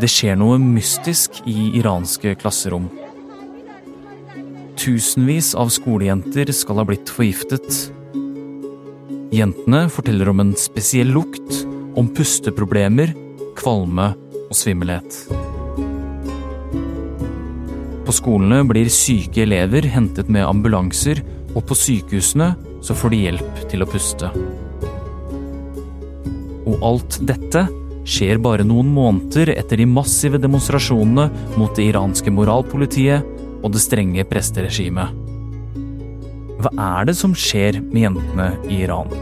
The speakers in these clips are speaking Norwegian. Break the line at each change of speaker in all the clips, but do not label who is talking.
Det skjer noe mystisk i iranske klasserom. Tusenvis av skolejenter skal ha blitt forgiftet. Jentene forteller om en spesiell lukt, om pusteproblemer, kvalme og svimmelhet. På skolene blir syke elever hentet med ambulanser, og på sykehusene så får de hjelp til å puste. Og alt dette skjer bare noen måneder etter de massive demonstrasjonene mot det iranske moralpolitiet og det strenge presteregimet. Hva er det som skjer med jentene i Iran?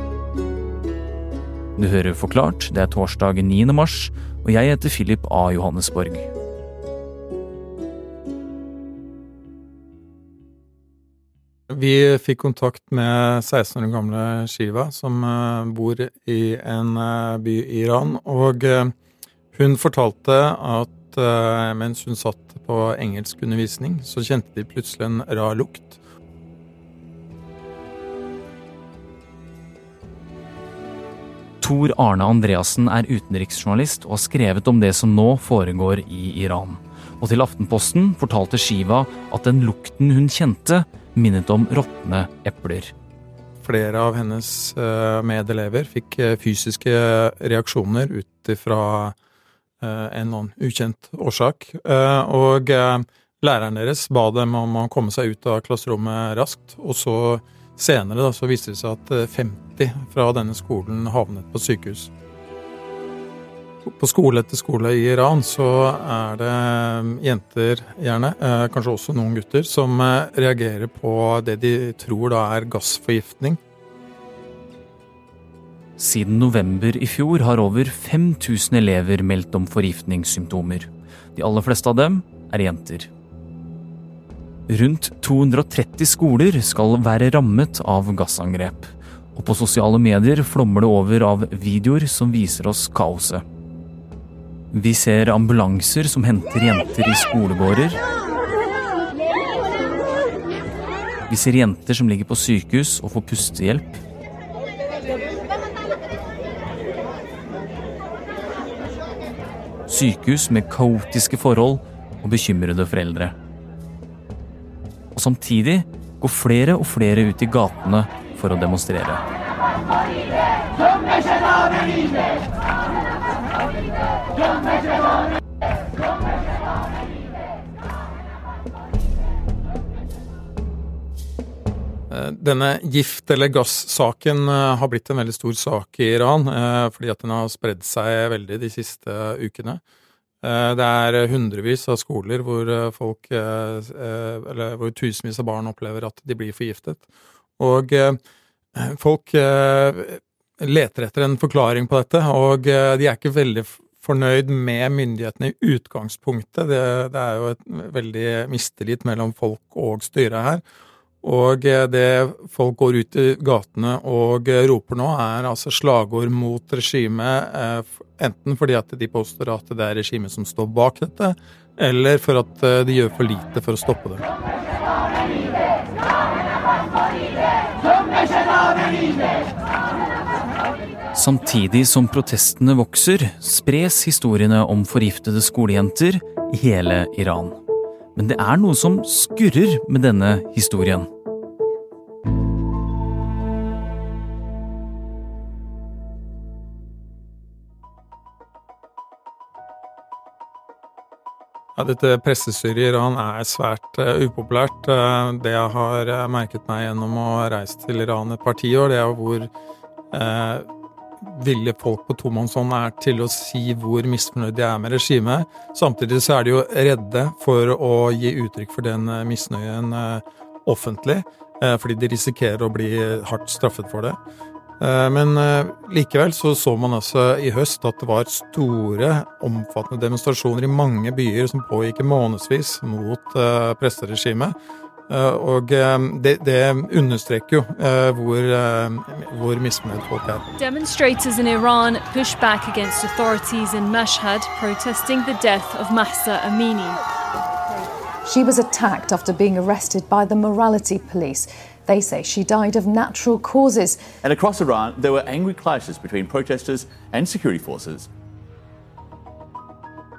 Du hører Forklart, det er torsdag 9. mars, og jeg heter Philip A. Johannesborg.
Vi fikk kontakt med 16 år gamle Shiva, som eh, bor i en eh, by i Iran. Og eh, hun fortalte at mens hun satt på engelskundervisning, så kjente de plutselig en rar lukt.
Tor Arne Andreassen er utenriksjournalist og har skrevet om det som nå foregår i Iran. Og til Aftenposten fortalte Shiva at den lukten hun kjente, minnet om råtne epler.
Flere av hennes eh, medelever fikk eh, fysiske reaksjoner ut ifra eh, en noen ukjent årsak. Og læreren deres ba dem om å komme seg ut av klasserommet raskt. Og så senere da, så viste det seg at 50 fra denne skolen havnet på sykehus på skole etter skole i Iran så er det um, jenter, gjerne, eh, kanskje også noen gutter, som eh, reagerer på det de tror da er gassforgiftning.
Siden november i fjor har over 5000 elever meldt om forgiftningssymptomer. De aller fleste av dem er jenter. Rundt 230 skoler skal være rammet av gassangrep. Og på sosiale medier flommer det over av videoer som viser oss kaoset. Vi ser ambulanser som henter jenter i skolegårder. Vi ser jenter som ligger på sykehus og får pustehjelp. Sykehus med kaotiske forhold og bekymrede foreldre. Og samtidig går flere og flere ut i gatene for å demonstrere.
Denne gift- eller gass-saken eh, har blitt en veldig stor sak i Iran, eh, fordi at den har spredd seg veldig de siste ukene. Det er hundrevis av skoler hvor folk, eller hvor tusenvis av barn opplever at de blir forgiftet. Og folk leter etter en forklaring på dette, og de er ikke veldig fornøyd med myndighetene i utgangspunktet. Det, det er jo et veldig mistillit mellom folk og styret her. Og det folk går ut i gatene og roper nå, er altså slagord mot regimet, eh, enten fordi at de påstår at det er regimet som står bak dette, eller for at eh, de gjør for lite for å stoppe det.
Samtidig som protestene vokser, spres historiene om forgiftede skolejenter i hele Iran. Men det er noe som skurrer med denne historien.
Ja, dette pressestyret i Iran er svært uh, upopulært. Uh, det jeg har uh, merket meg gjennom å reise til Iran et par tiår, det er hvor ville folk på tomannshånd er til å si hvor misfornøyd de er med regimet. Samtidig så er de jo redde for å gi uttrykk for den eh, misnøyen eh, offentlig, eh, fordi de risikerer å bli hardt straffet for det. Men likevel så så man altså i høst at det var store, omfattende demonstrasjoner i mange byer som pågikk i månedsvis mot presseregimet. Eh, og eh, det, det understreker jo eh, hvor, hvor misfornøyd folk er.
Demonstrators in Iran push back against authorities in Mashhad protesting the death of Mahsa Amini.
She was attacked after being arrested by the morality police. They say she died of natural causes.
And across Iran, there were angry clashes between protesters and security forces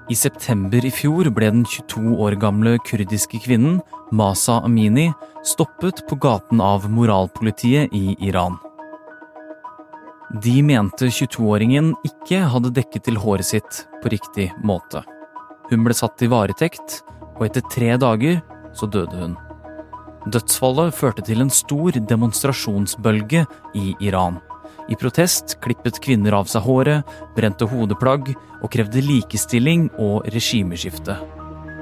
I september i fjor ble den 22 år gamle kurdiske kvinnen Masa Amini stoppet på gaten av moralpolitiet i Iran. De mente 22-åringen ikke hadde dekket til håret sitt på riktig måte. Hun ble satt i varetekt, og etter tre dager så døde hun. Dødsfallet førte til en stor demonstrasjonsbølge i Iran. I protest klippet kvinner av seg håret, brente hodeplagg og krevde likestilling og regimeskifte.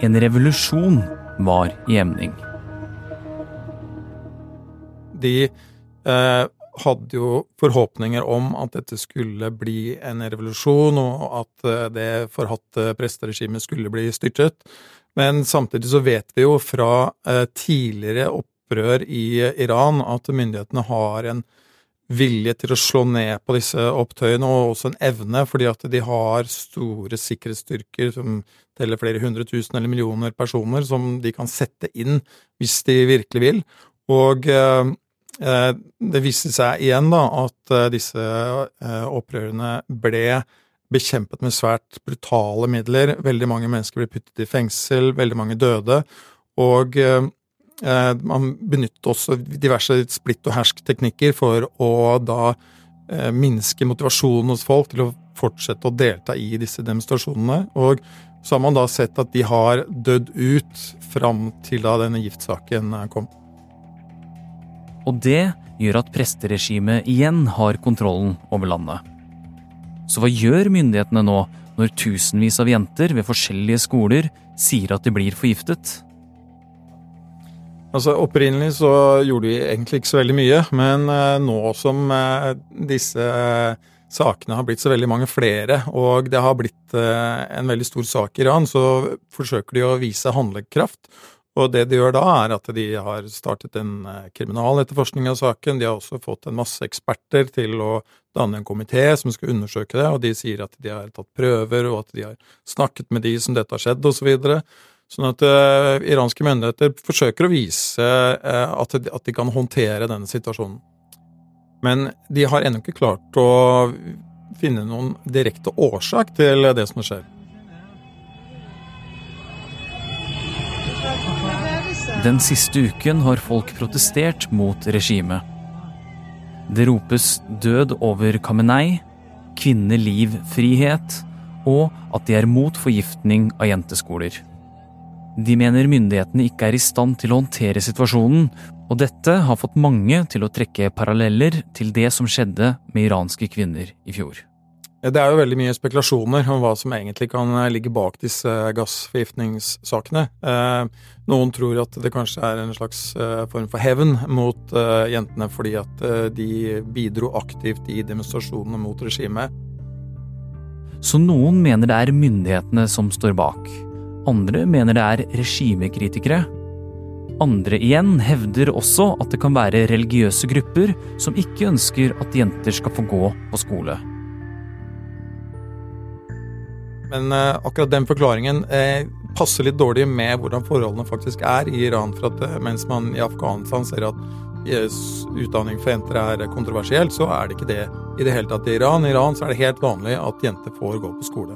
En revolusjon var i emning.
De eh, hadde jo forhåpninger om at dette skulle bli en revolusjon, og at eh, det forhatte presteregimet skulle bli styrtet. Men samtidig så vet vi jo fra eh, tidligere opprør i Iran at myndighetene har en vilje til å slå ned på disse opptøyene, og også en evne, fordi at de har store sikkerhetsstyrker som teller flere hundre tusen eller millioner personer, som de kan sette inn hvis de virkelig vil. Og eh, eh det viste seg igjen da at eh, disse eh, opprørene ble bekjempet med svært brutale midler. Veldig mange mennesker ble puttet i fengsel, veldig mange døde. Og eh, man benytter også diverse splitt og hersk-teknikker for å da eh, minske motivasjonen hos folk til å fortsette å delta i disse demonstrasjonene. Og så har man da sett at de har dødd ut fram til da denne giftsaken eh, kom.
Og det gjør at presteregimet igjen har kontrollen over landet. Så hva gjør myndighetene nå når tusenvis av jenter ved forskjellige skoler sier at de blir forgiftet?
Altså Opprinnelig så gjorde vi egentlig ikke så veldig mye, men eh, nå som eh, disse eh, sakene har blitt så veldig mange flere, og det har blitt en veldig stor sak i Iran, så forsøker de å vise handlekraft. Og det de gjør da, er at de har startet en kriminaletterforskning av saken. De har også fått en masse eksperter til å danne en komité som skal undersøke det, og de sier at de har tatt prøver, og at de har snakket med de som dette har skjedd, osv. Sånn at uh, iranske myndigheter forsøker å vise uh, at, de, at, de, kan håndtere denne situasjonen. Men de har ennå ikke klart å finne noen direkte årsak til det som skjer.
Den siste uken har folk protestert mot regimet. Det ropes død over Kamenei, kvinneliv, frihet, og at de er mot forgiftning av jenteskoler. De mener myndighetene ikke er i stand til å håndtere situasjonen, og dette har fått mange til å trekke paralleller til det som skjedde med iranske kvinner i fjor.
Det er jo veldig mye spekulasjoner om hva som egentlig kan ligge bak disse gassforgiftningssakene. Eh, noen tror at det kanskje er en slags eh, form for hevn mot eh, jentene fordi at de bidro aktivt i demonstrasjonene mot regimet.
Så noen mener det er myndighetene som står bak. Andre mener det er regimekritikere. Andre igjen hevder også at det kan være religiøse grupper som ikke ønsker at jenter skal få gå på skole.
Men uh, akkurat den forklaringen uh, passer litt dårlig med hvordan forholdene faktisk er i Iran. For at uh, mens man i Afghanistan ser at utdanning for jenter er kontroversielt, så er det ikke det i det hele tatt i Iran. I Iran så er det helt vanlig at jenter får gå på skole.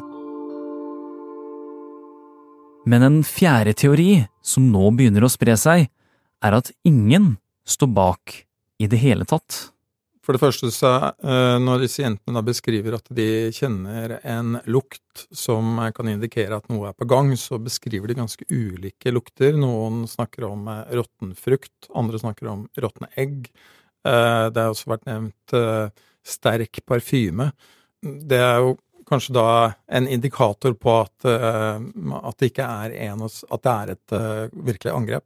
Men en fjerde teori, som nå begynner å spre seg, er at ingen står bak i det hele tatt.
For det første, så, eh, når disse jentene da beskriver at de kjenner en lukt som kan indikere at noe er på gang, så beskriver de ganske ulike lukter. Noen snakker om eh, råtten frukt, andre snakker om råtne egg. Eh, det har også vært nevnt sterk parfyme. Det er jo kanskje da en indikator på at, uh, at det ikke er en, at det er et uh, virkelig angrep.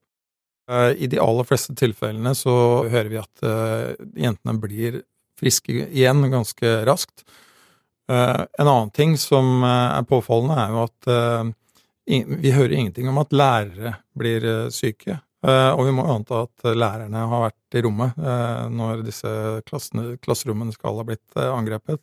Uh, I de aller fleste tilfellene så hører vi at jentene blir friske igjen ganske raskt. en annen ting som er påfallende, er jo at vi hører ingenting om at lærere blir syke. og vi må anta at lærerne har vært i rommet når disse klassene, klasserommene skal ha blitt angrepet.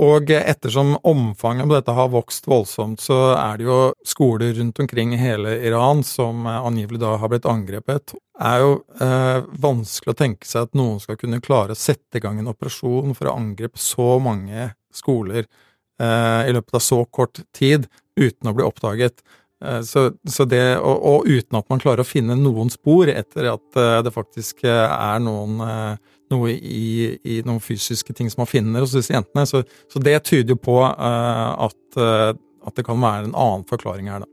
Og ettersom omfanget på dette har vokst voldsomt, så er det jo skoler rundt omkring i hele Iran som angivelig da har blitt angrepet. Det er jo eh, vanskelig å tenke seg at noen skal kunne klare å sette i gang en operasjon for å angripe så mange skoler eh, i løpet av så kort tid uten å bli oppdaget. Så, så det, og, og, uten at man klarer å finne noen spor etter at det faktisk er noen, noe i, i, noen fysiske ting som man finner hos disse jentene. Så, så det tyder jo på at, at, det kan være en annen forklaring her, da.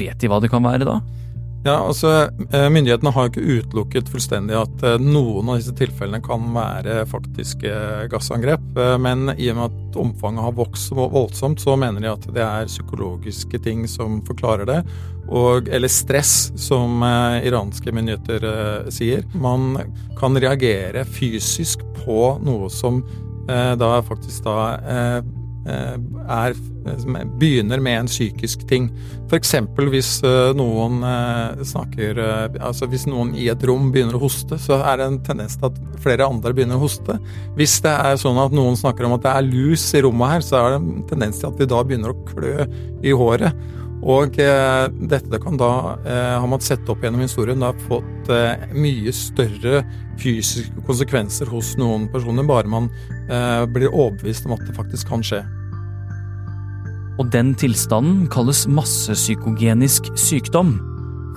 Vet de hva det kan være, da?
Ja, altså eh, Myndighetene har ikke utelukket fullstendig at eh, noen av disse tilfellene kan være faktiske gassangrep. Eh, men i og med at omfanget har vokst voldsomt, så mener de at det er psykologiske ting som forklarer det. Og, eller stress, som iranske myndigheter sier. Man kan reagere fysisk på noe som da faktisk da er, begynner med en psykisk ting. F.eks. hvis eh, eh, Altså hvis noen i et rom begynner å hoste, så er det en tendens til at flere andre begynner å hoste. Hvis det er sånn at noen snakker om at det er lus i rommet her, så er det en tendens til at de da begynner å klø i håret. Og eh, dette kan da, eh, har man sett opp gjennom historien, da fått eh, mye større fysiske konsekvenser hos noen personer, bare man eh, blir overbevist om at det faktisk kan skje.
Og den tilstanden kalles massepsykogenisk sykdom.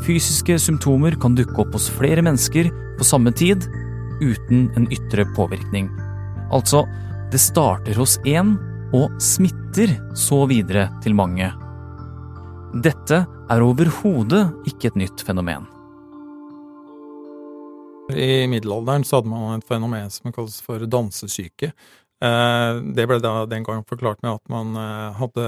Fysiske symptomer kan dukke opp hos flere mennesker på samme tid, uten en ytre påvirkning. Altså, det starter hos én og smitter så videre til mange. Dette er overhodet ikke et nytt fenomen.
I middelalderen så hadde man et fenomen som kalles for dansesyke. Eh, det ble da den gang forklart med at man eh, hadde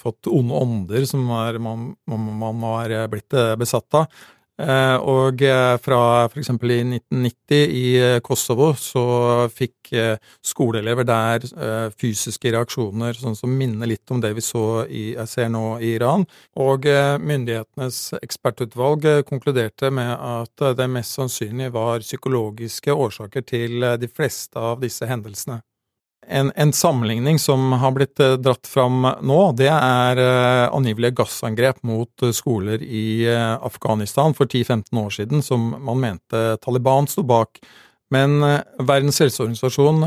fått onde ånder som var, man, man var blitt eh, besatt av. Eh, og eh, fra f.eks. i 1990 i eh, Kosovo så fikk skoleelever der fysiske reaksjoner sånn som minner litt om det vi så i, jeg ser nå i Iran. Og myndighetenes ekspertutvalg konkluderte med at det mest sannsynlig var psykologiske årsaker til de fleste av disse hendelsene. En, en, sammenligning som har blitt eh, dratt fram nå, det er uh, angivelige gassangrep mot uh, skoler i Afghanistan for 10-15 år siden, som man mente Taliban sto bak. Men Verdens helseorganisasjon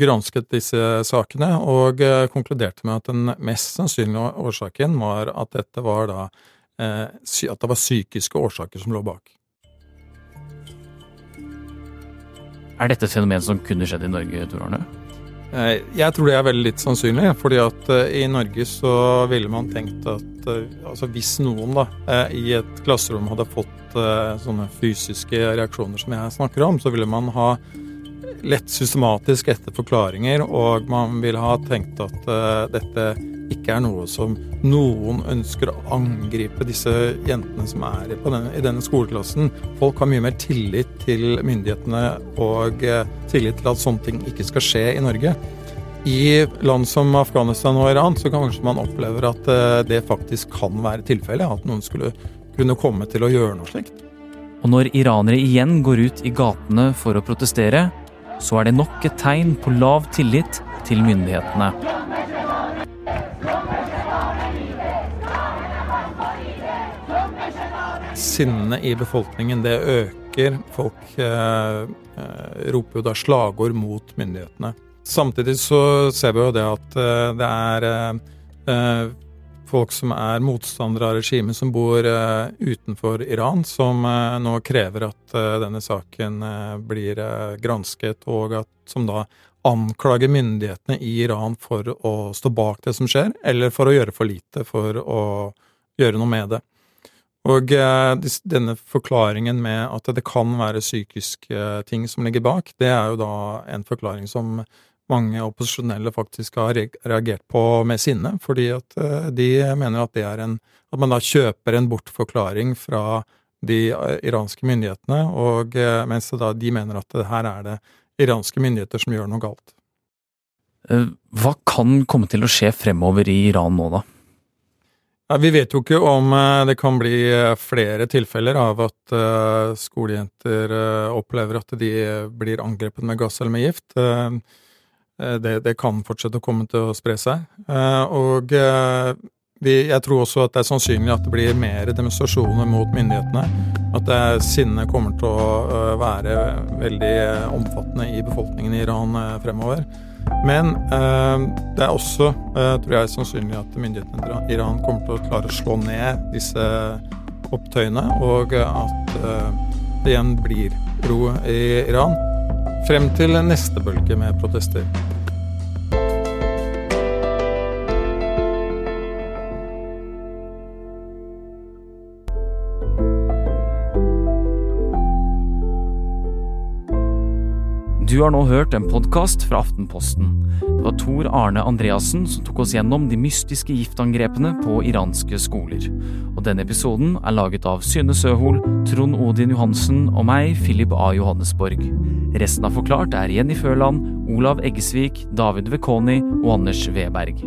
gransket disse sakene og konkluderte med at den mest sannsynlige årsaken var at dette var da at det var psykiske årsaker som lå bak.
Er dette et fenomen som kunne skjedd i Norge, Tor Arne?
Eh, jeg tror det er veldig litt sannsynlig, fordi at eh, i Norge så ville man tenkt at eh, altså hvis noen da i et klasserom hadde fått sånne fysiske reaksjoner som jeg snakker om, så ville man ha lett systematisk etter forklaringer, og man ville ha tenkt at dette ikke er noe som noen ønsker å angripe disse jentene som er denne, i denne skoleklassen. Folk har mye mer tillit til myndighetene og eh, tillit til at sånne ting ikke skal skje i Norge. I land som Afghanistan og Iran så kan kanskje man oppleve at eh, det faktisk kan være tilfellet. At noen skulle kunne komme til å gjøre noe slikt.
Og når iranere igjen går ut i gatene for å protestere, så er det nok et tegn på lav tillit til myndighetene.
Sinnet i befolkningen, det øker. Folk eh, eh, roper jo da slagord mot myndighetene. Samtidig så ser vi jo det at eh, det er eh, folk som er motstandere av regimet, som bor utenfor Iran, som nå krever at denne saken blir gransket, og at, som da anklager myndighetene i Iran for å stå bak det som skjer, eller for å gjøre for lite for å gjøre noe med det. Og eh, denne forklaringen med at det kan være psykiske eh, ting som ligger bak, det er jo da en forklaring som mange opposisjonelle faktisk har reagert på med sinne, fordi at eh, de mener at det er en At man da kjøper en bortforklaring fra de iranske myndighetene, og mens da de mener at her er det iranske myndigheter som gjør noe galt.
Hva kan komme til å skje fremover i Iran nå, da?
Ja, vi vet jo ikke om eh, det kan bli eh, flere tilfeller av at uh, skolejenter opplever at de blir angrepet med gass eller med gift. Det, det, kan fortsette å komme til å spre seg. og vi, jeg tror også at det er sannsynlig at det blir mer demonstrasjoner mot myndighetene. At sinnet kommer til å være veldig omfattende i befolkningen i Iran fremover. Men eh, det er også, eh, tror jeg, sannsynlig at myndighetene i Iran kommer til å klare å slå ned disse opptøyene, og at eh, det igjen blir ro i Iran frem til neste bølge med protester.
Du har nå hørt en podkast fra Aftenposten. Det var Tor Arne Andreassen som tok oss gjennom de mystiske giftangrepene på iranske skoler. Og denne episoden er laget av Synne Søhol, Trond Odin Johansen og meg, Philip A. Johannesborg. Resten av Forklart er Jenny Føland, Olav Eggesvik, David Vekoni og Anders Weberg.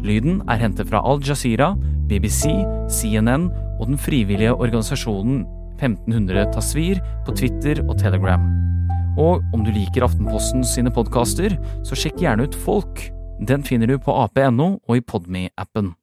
Lyden er hentet fra Al Jazeera, BBC, CNN og den frivillige organisasjonen 1500 Tasvir på Twitter og Telegram. Og om du liker Aftenposten sine podkaster, så sjekk gjerne ut Folk. Den finner du på ap.no og i Podme-appen.